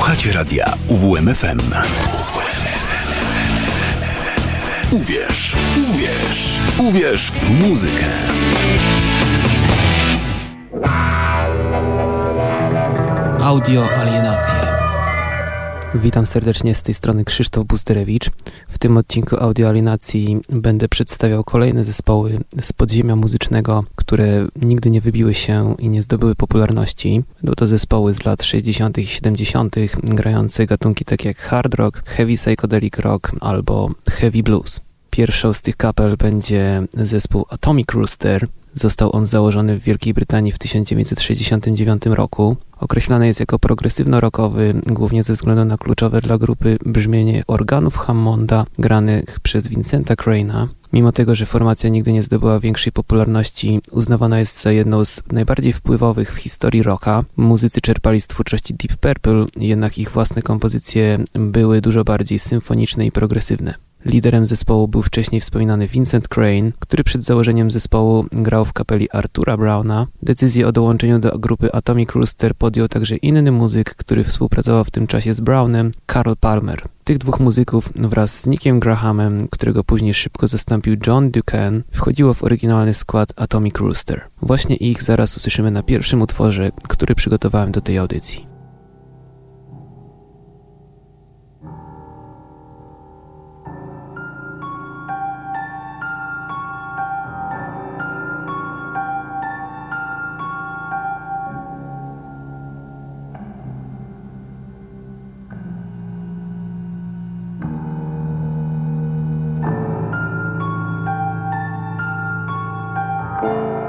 Słuchacie radia UWMFM. Uwierz, uwierz, uwierz w muzykę. Audio alienacje. Witam serdecznie z tej strony Krzysztof Busterewicz. W tym odcinku Audio Alienacji będę przedstawiał kolejne zespoły z podziemia muzycznego, które nigdy nie wybiły się i nie zdobyły popularności. Będą to zespoły z lat 60. i 70., grające gatunki takie jak hard rock, heavy psychedelic rock albo heavy blues. Pierwszą z tych kapel będzie zespół Atomic Rooster, Został on założony w Wielkiej Brytanii w 1969 roku. Określany jest jako progresywno-rockowy, głównie ze względu na kluczowe dla grupy brzmienie organów Hammonda granych przez Vincenta Crane'a. Mimo tego, że formacja nigdy nie zdobyła większej popularności, uznawana jest za jedną z najbardziej wpływowych w historii rocka. Muzycy czerpali z twórczości Deep Purple, jednak ich własne kompozycje były dużo bardziej symfoniczne i progresywne. Liderem zespołu był wcześniej wspominany Vincent Crane, który przed założeniem zespołu grał w kapeli Artura Browna. Decyzję o dołączeniu do grupy Atomic Rooster podjął także inny muzyk, który współpracował w tym czasie z Brownem, Carl Palmer. Tych dwóch muzyków wraz z Nickiem Grahamem, którego później szybko zastąpił John Ducan, wchodziło w oryginalny skład Atomic Rooster. Właśnie ich zaraz usłyszymy na pierwszym utworze, który przygotowałem do tej audycji. you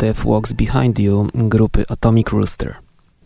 Death Walks Behind You grupy Atomic Rooster.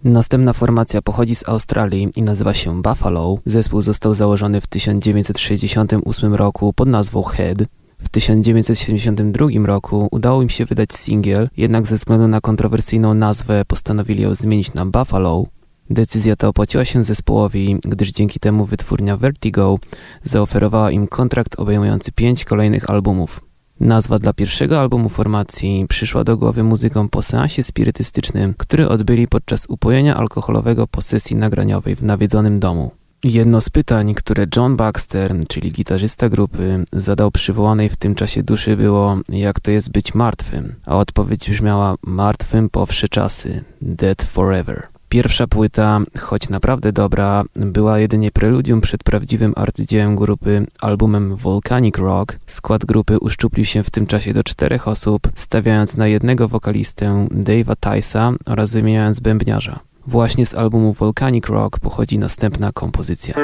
Następna formacja pochodzi z Australii i nazywa się Buffalo. Zespół został założony w 1968 roku pod nazwą Head. W 1972 roku udało im się wydać singiel, jednak ze względu na kontrowersyjną nazwę postanowili ją zmienić na Buffalo. Decyzja ta opłaciła się zespołowi, gdyż dzięki temu wytwórnia Vertigo zaoferowała im kontrakt obejmujący pięć kolejnych albumów. Nazwa dla pierwszego albumu formacji przyszła do głowy muzykom po seansie spirytystycznym, który odbyli podczas upojenia alkoholowego po sesji nagraniowej w nawiedzonym domu. Jedno z pytań, które John Baxter, czyli gitarzysta grupy, zadał przywołanej w tym czasie duszy było, jak to jest być martwym, a odpowiedź brzmiała martwym po wsze czasy, dead forever. Pierwsza płyta, choć naprawdę dobra, była jedynie preludium przed prawdziwym arcydziełem grupy, albumem Volcanic Rock. Skład grupy uszczuplił się w tym czasie do czterech osób, stawiając na jednego wokalistę Dave'a Tysa oraz wymieniając bębniarza. Właśnie z albumu Volcanic Rock pochodzi następna kompozycja.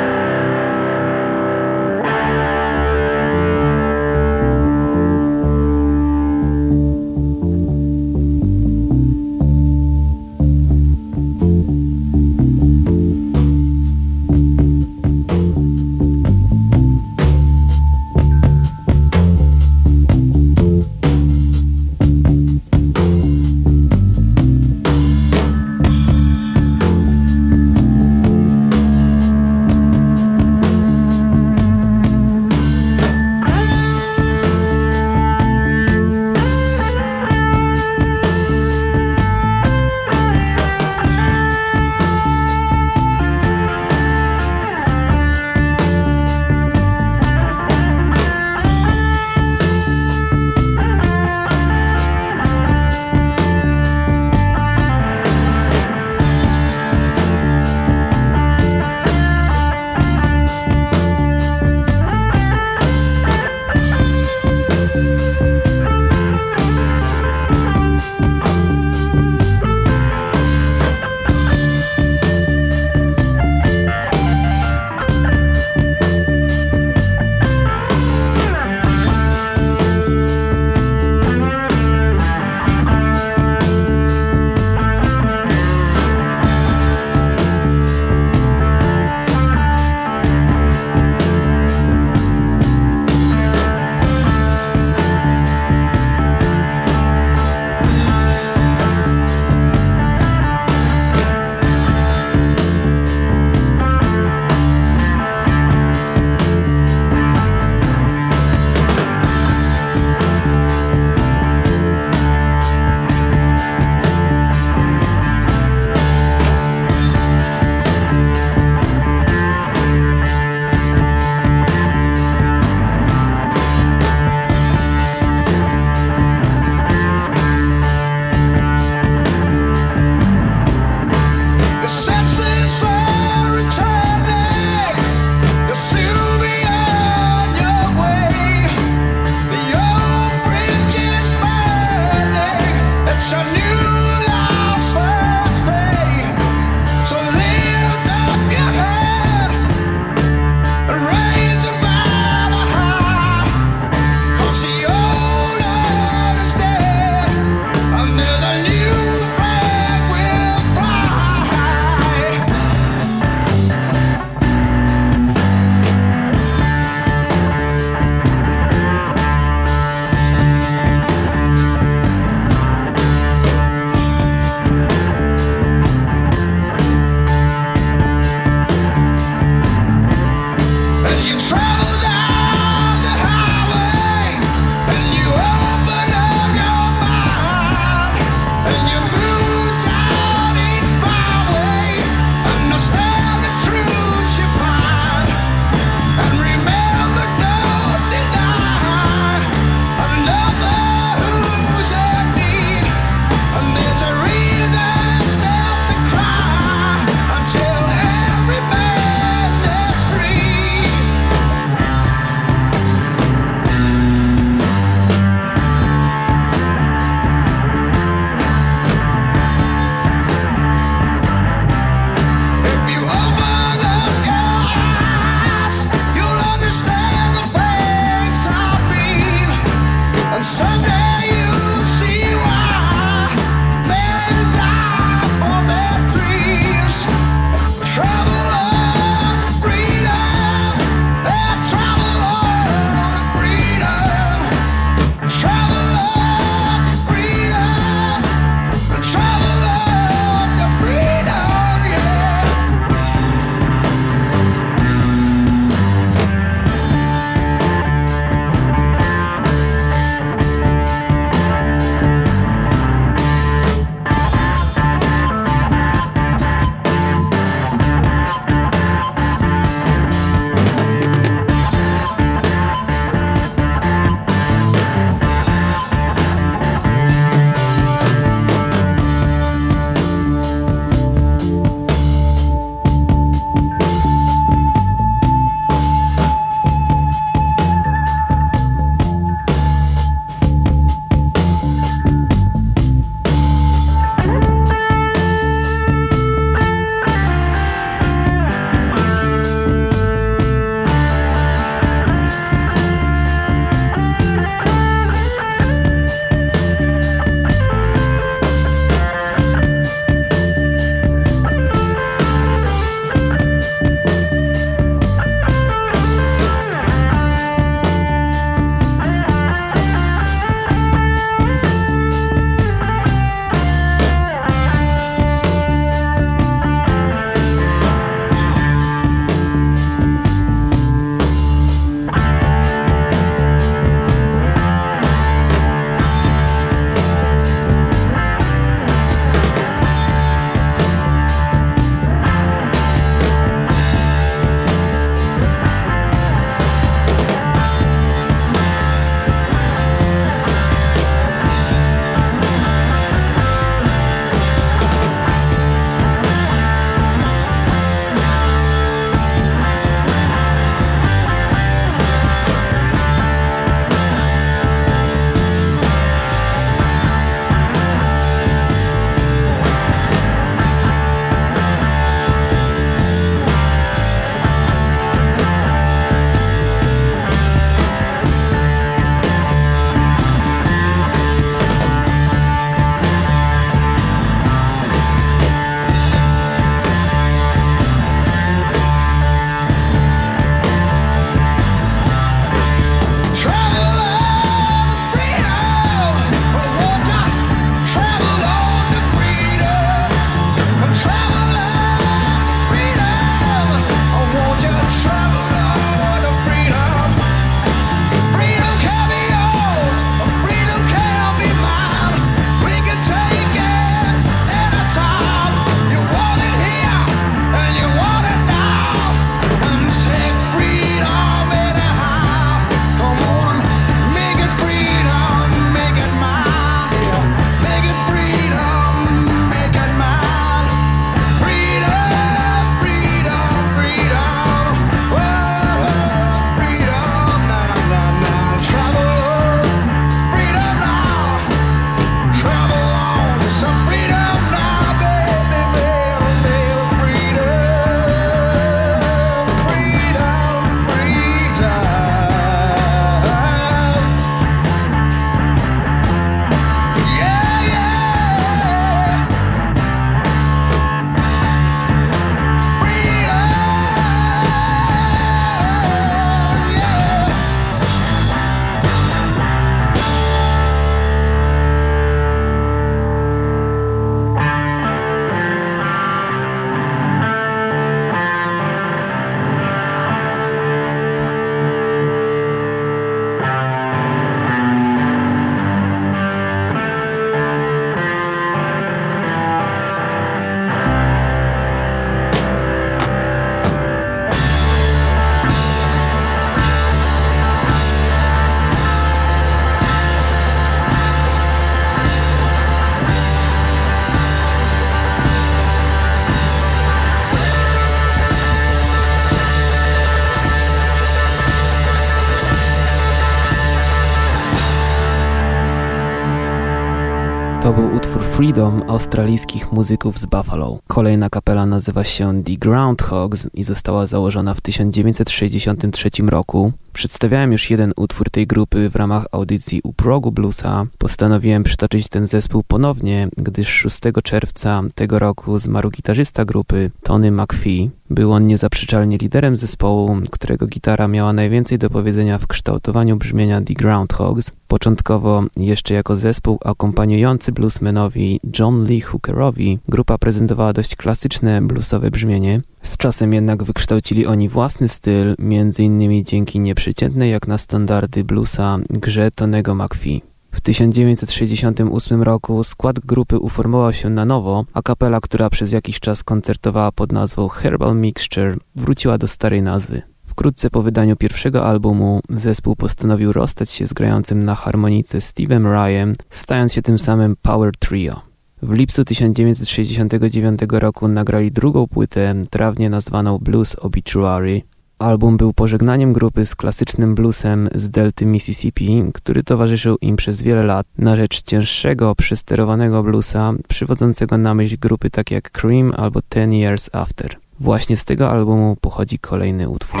To był utwór Freedom australijskich muzyków z Buffalo. Kolejna kapela nazywa się The Groundhogs i została założona w 1963 roku. Przedstawiałem już jeden utwór tej grupy w ramach audycji u progu bluesa. Postanowiłem przytoczyć ten zespół ponownie, gdyż 6 czerwca tego roku zmarł gitarzysta grupy Tony McPhee. Był on niezaprzeczalnie liderem zespołu, którego gitara miała najwięcej do powiedzenia w kształtowaniu brzmienia The Groundhogs. Początkowo jeszcze jako zespół akompaniujący bluesmanowi John Lee Hookerowi, grupa prezentowała dość klasyczne bluesowe brzmienie. Z czasem jednak wykształcili oni własny styl, między innymi dzięki nieprzeciętnej jak na standardy bluesa grze Tonego McPhee. W 1968 roku skład grupy uformował się na nowo, a kapela, która przez jakiś czas koncertowała pod nazwą Herbal Mixture, wróciła do starej nazwy. Wkrótce po wydaniu pierwszego albumu zespół postanowił rozstać się z grającym na harmonice Steve'em Ryan, stając się tym samym Power Trio. W lipcu 1969 roku nagrali drugą płytę, trawnie nazwaną Blues Obituary. Album był pożegnaniem grupy z klasycznym bluesem z delty Mississippi, który towarzyszył im przez wiele lat na rzecz cięższego, przesterowanego bluesa, przywodzącego na myśl grupy takie jak Cream albo Ten Years After. Właśnie z tego albumu pochodzi kolejny utwór.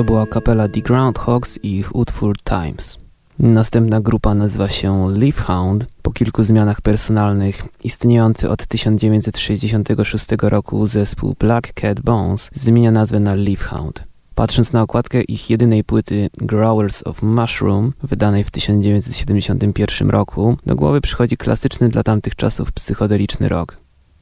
To była kapela The Groundhogs i ich utwór Times. Następna grupa nazywa się Leafhound. Po kilku zmianach personalnych istniejący od 1966 roku zespół Black Cat Bones zmienia nazwę na Leafhound. Patrząc na okładkę ich jedynej płyty Growers of Mushroom, wydanej w 1971 roku, do głowy przychodzi klasyczny dla tamtych czasów psychodeliczny rock.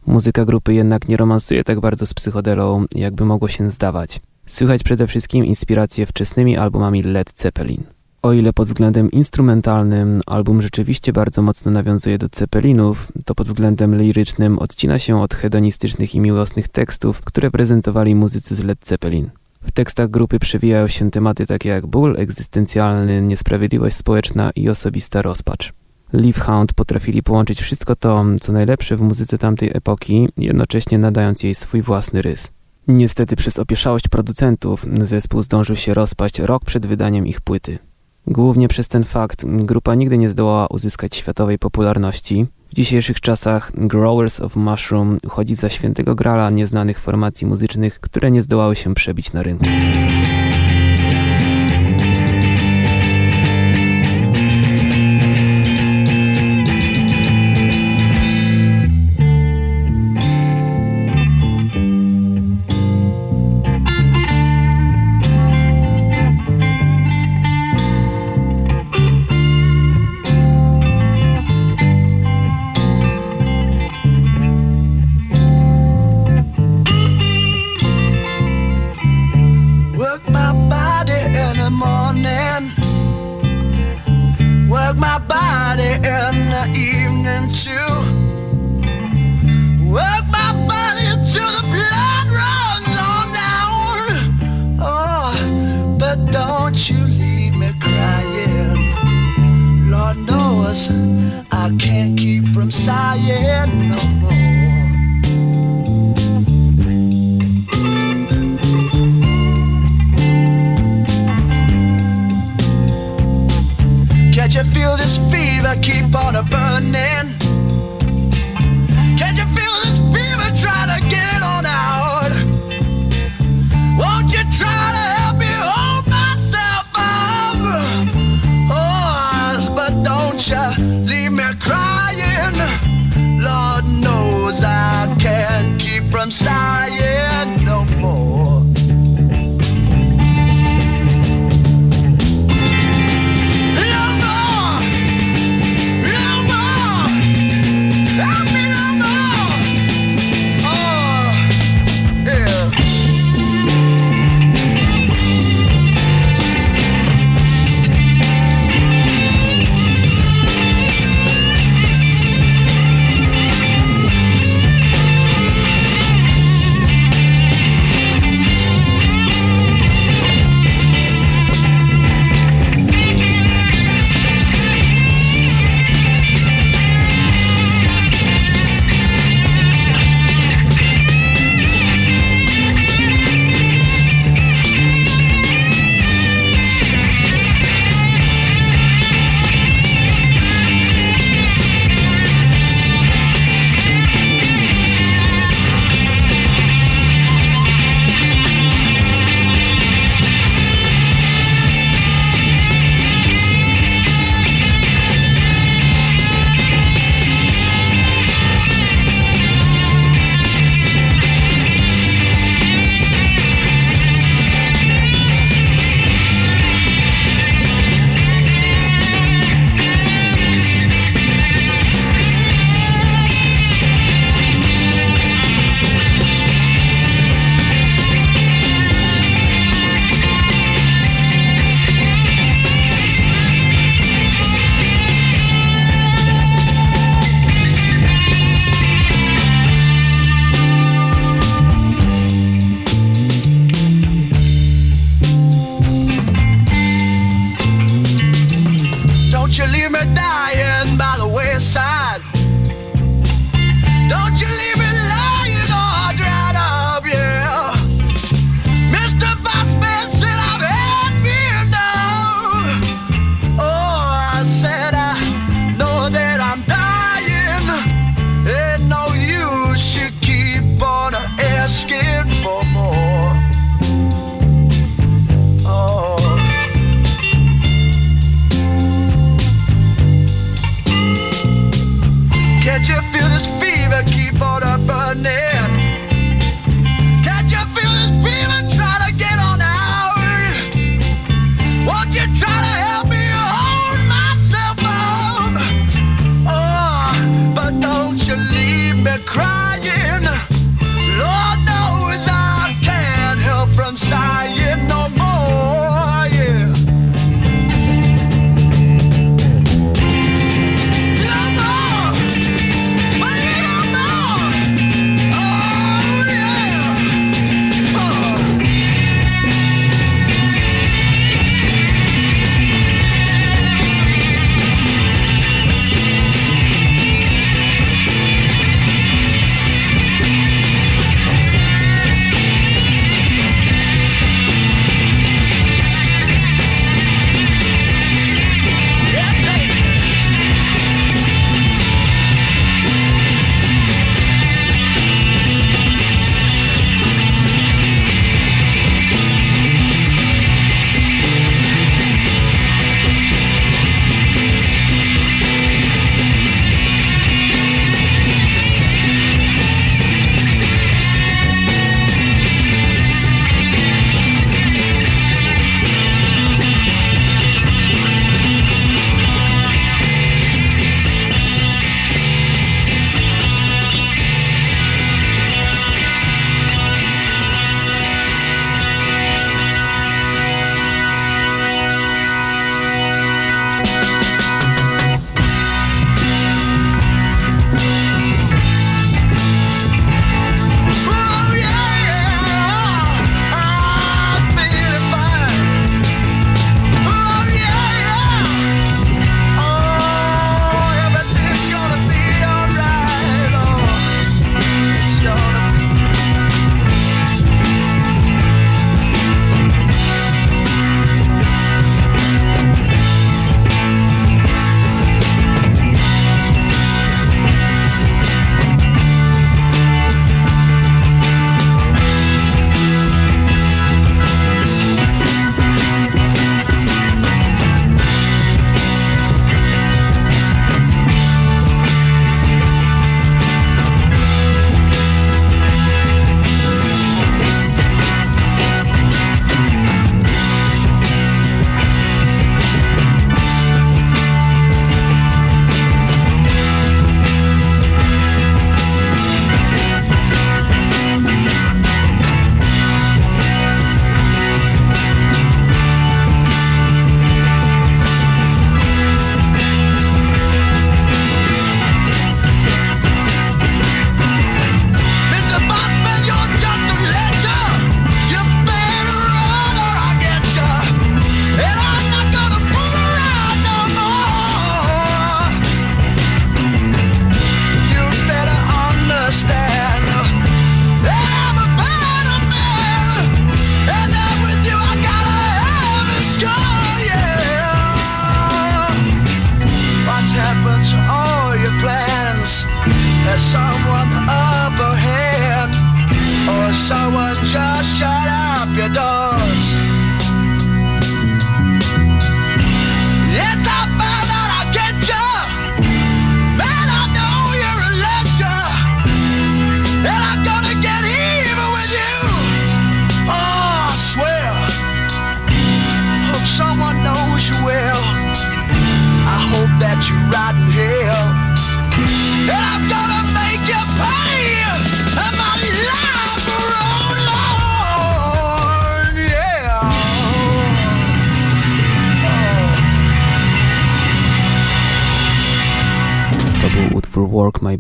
Muzyka grupy jednak nie romansuje tak bardzo z psychodelą, jakby mogło się zdawać. Słychać przede wszystkim inspiracje wczesnymi albumami Led Zeppelin. O ile pod względem instrumentalnym album rzeczywiście bardzo mocno nawiązuje do Zeppelinów, to pod względem lirycznym odcina się od hedonistycznych i miłosnych tekstów, które prezentowali muzycy z Led Zeppelin. W tekstach grupy przewijają się tematy takie jak ból egzystencjalny, niesprawiedliwość społeczna i osobista rozpacz. Leafhound potrafili połączyć wszystko to, co najlepsze w muzyce tamtej epoki, jednocześnie nadając jej swój własny rys. Niestety przez opieszałość producentów zespół zdążył się rozpaść rok przed wydaniem ich płyty. Głównie przez ten fakt grupa nigdy nie zdołała uzyskać światowej popularności. W dzisiejszych czasach Growers of Mushroom uchodzi za świętego grala nieznanych formacji muzycznych, które nie zdołały się przebić na rynku.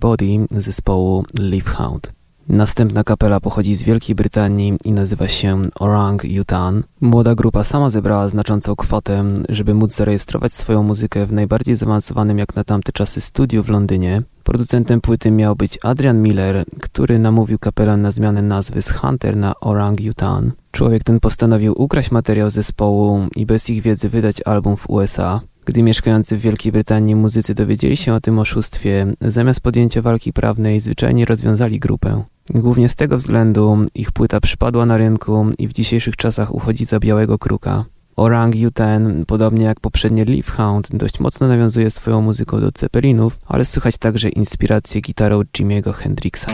Body zespołu Leafhound. Następna kapela pochodzi z Wielkiej Brytanii i nazywa się Orang Utan. Młoda grupa sama zebrała znaczącą kwotę, żeby móc zarejestrować swoją muzykę w najbardziej zaawansowanym jak na tamte czasy studiu w Londynie. Producentem płyty miał być Adrian Miller, który namówił kapelę na zmianę nazwy z Hunter na Orang Utan. Człowiek ten postanowił ukraść materiał zespołu i bez ich wiedzy wydać album w USA. Gdy mieszkający w Wielkiej Brytanii muzycy dowiedzieli się o tym oszustwie, zamiast podjęcia walki prawnej zwyczajnie rozwiązali grupę. Głównie z tego względu ich płyta przypadła na rynku i w dzisiejszych czasach uchodzi za białego kruka. Orang Uten, podobnie jak poprzednie Leaf Hound, dość mocno nawiązuje swoją muzyką do Zeppelinów, ale słychać także inspirację gitarą Jimiego Hendrixa.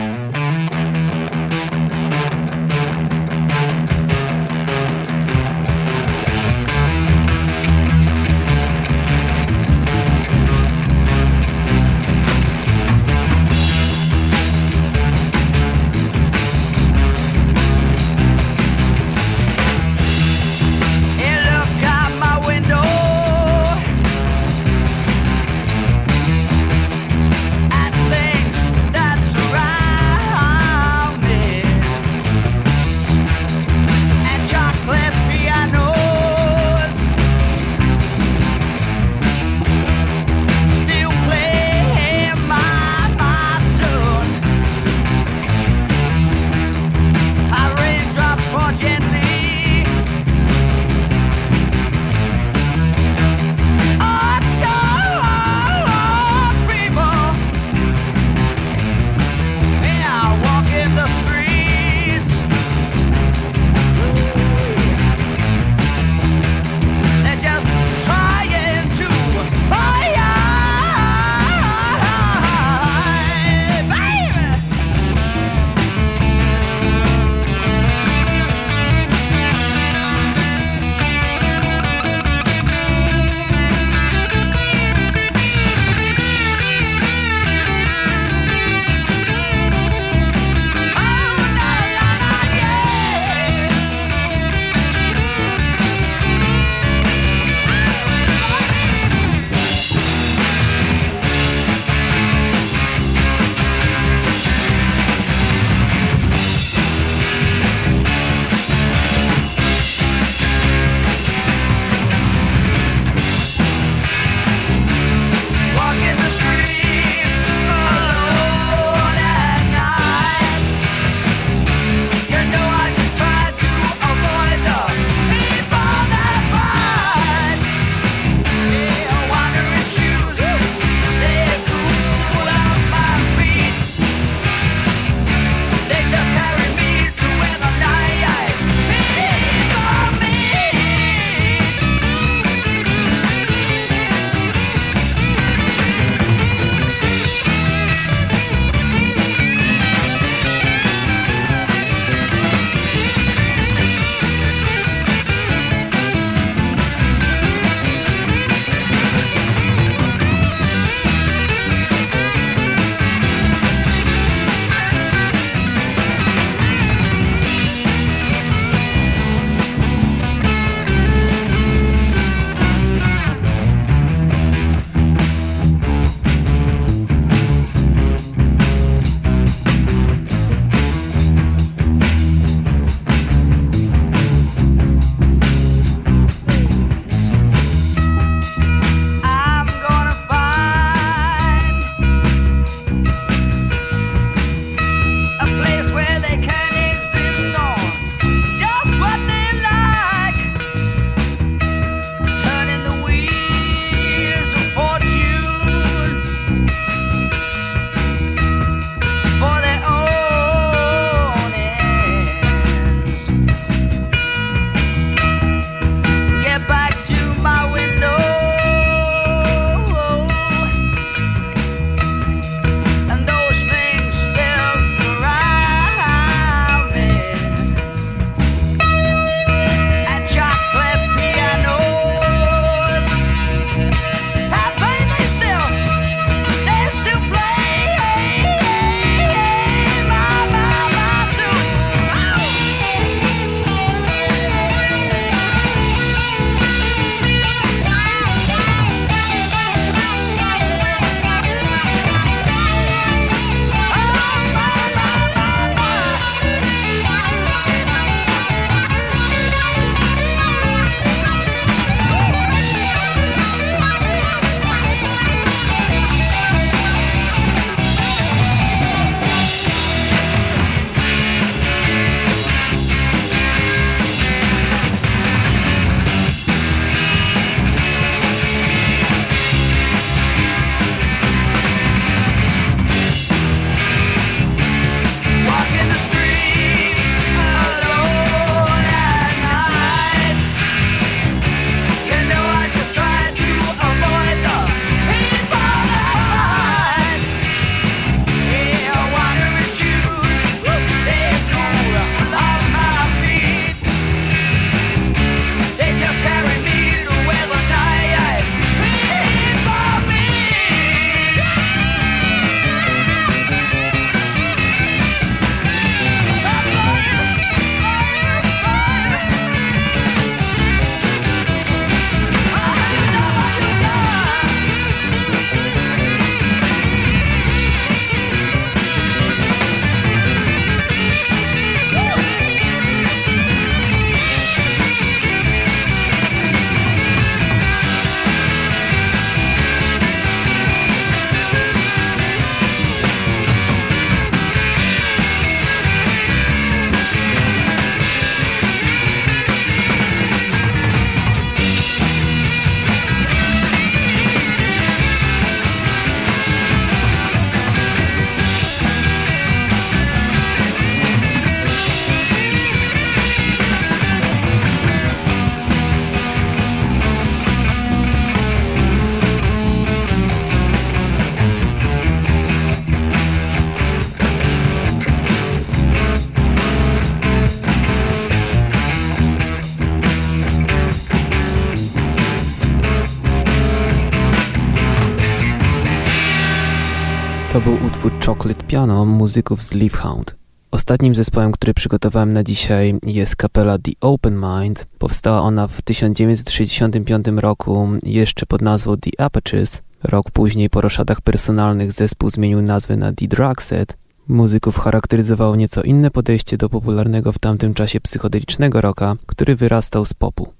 Piano muzyków z Leafhound. Ostatnim zespołem, który przygotowałem na dzisiaj jest kapela The Open Mind. Powstała ona w 1965 roku jeszcze pod nazwą The Apertures. Rok później po roszadach personalnych zespół zmienił nazwę na The Drugset. Muzyków charakteryzowało nieco inne podejście do popularnego w tamtym czasie psychodelicznego rocka, który wyrastał z popu.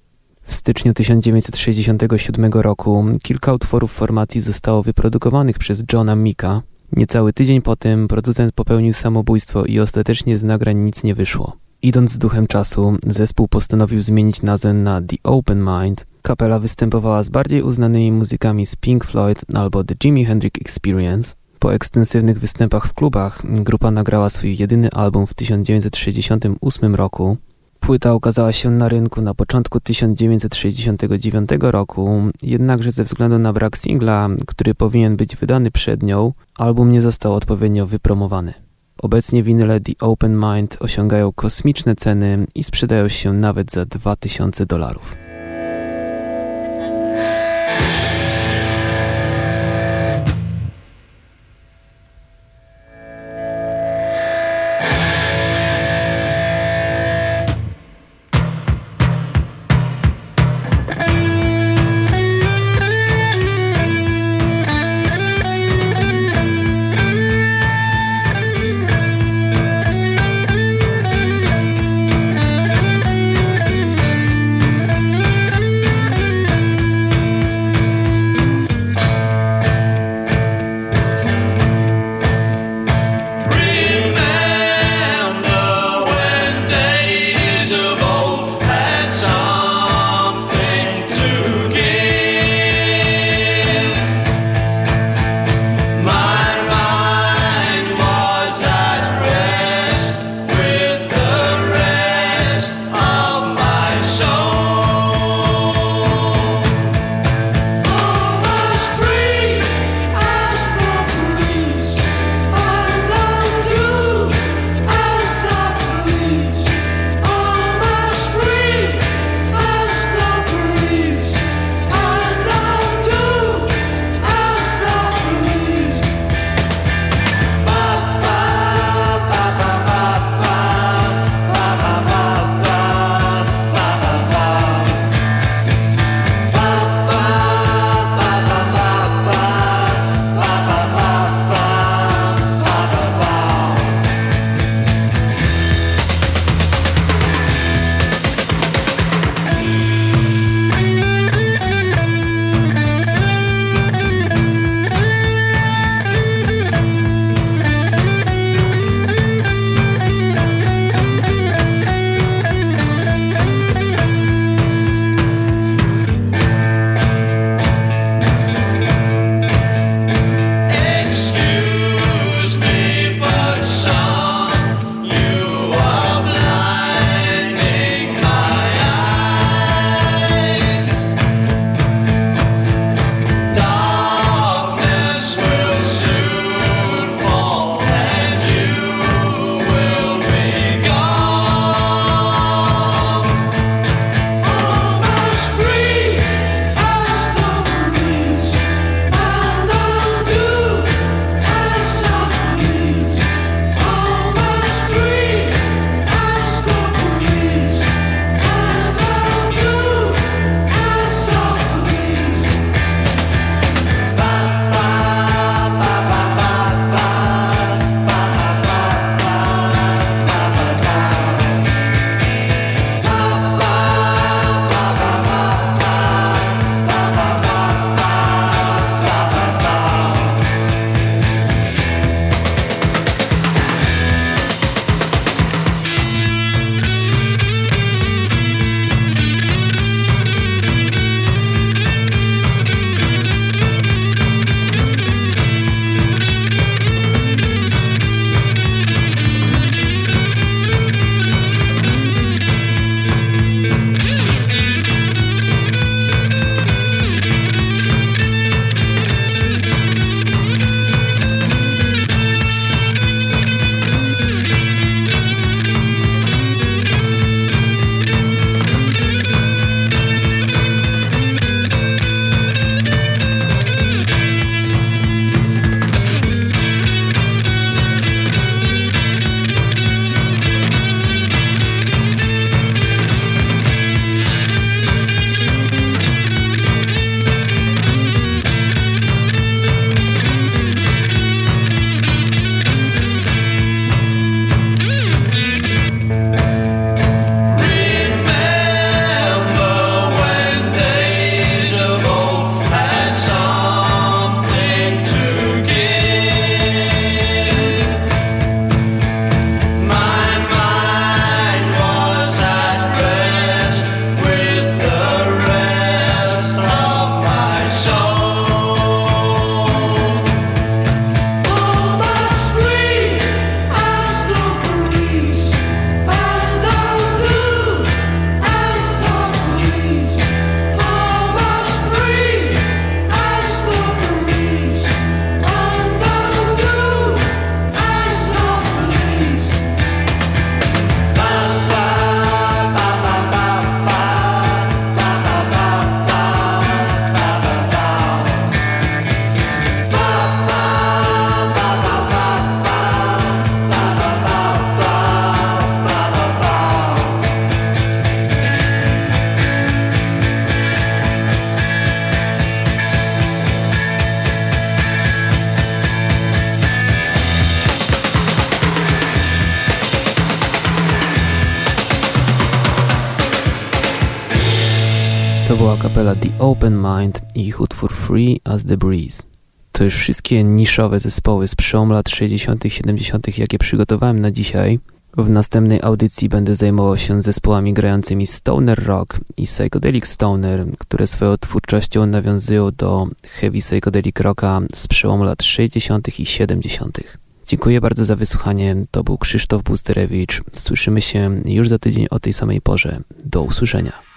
W styczniu 1967 roku kilka utworów formacji zostało wyprodukowanych przez Johna Mika. Niecały tydzień po tym producent popełnił samobójstwo i ostatecznie z nagrań nic nie wyszło. Idąc z duchem czasu, zespół postanowił zmienić nazwę na The Open Mind. Kapela występowała z bardziej uznanymi muzykami z Pink Floyd albo The Jimi Hendrix Experience. Po ekstensywnych występach w klubach grupa nagrała swój jedyny album w 1968 roku. Płyta ukazała się na rynku na początku 1969 roku, jednakże ze względu na brak singla, który powinien być wydany przed nią, album nie został odpowiednio wypromowany. Obecnie winyle The Open Mind osiągają kosmiczne ceny i sprzedają się nawet za 2000 dolarów. Open Mind i ich utwór Free as the Breeze. To już wszystkie niszowe zespoły z przełomu lat 60., 70., jakie przygotowałem na dzisiaj. W następnej audycji będę zajmował się zespołami grającymi stoner rock i psychedelic stoner, które swoją twórczością nawiązują do heavy psychedelic rocka z przełomu lat 60. i 70. Dziękuję bardzo za wysłuchanie. To był Krzysztof Busterewicz. Słyszymy się już za tydzień o tej samej porze. Do usłyszenia.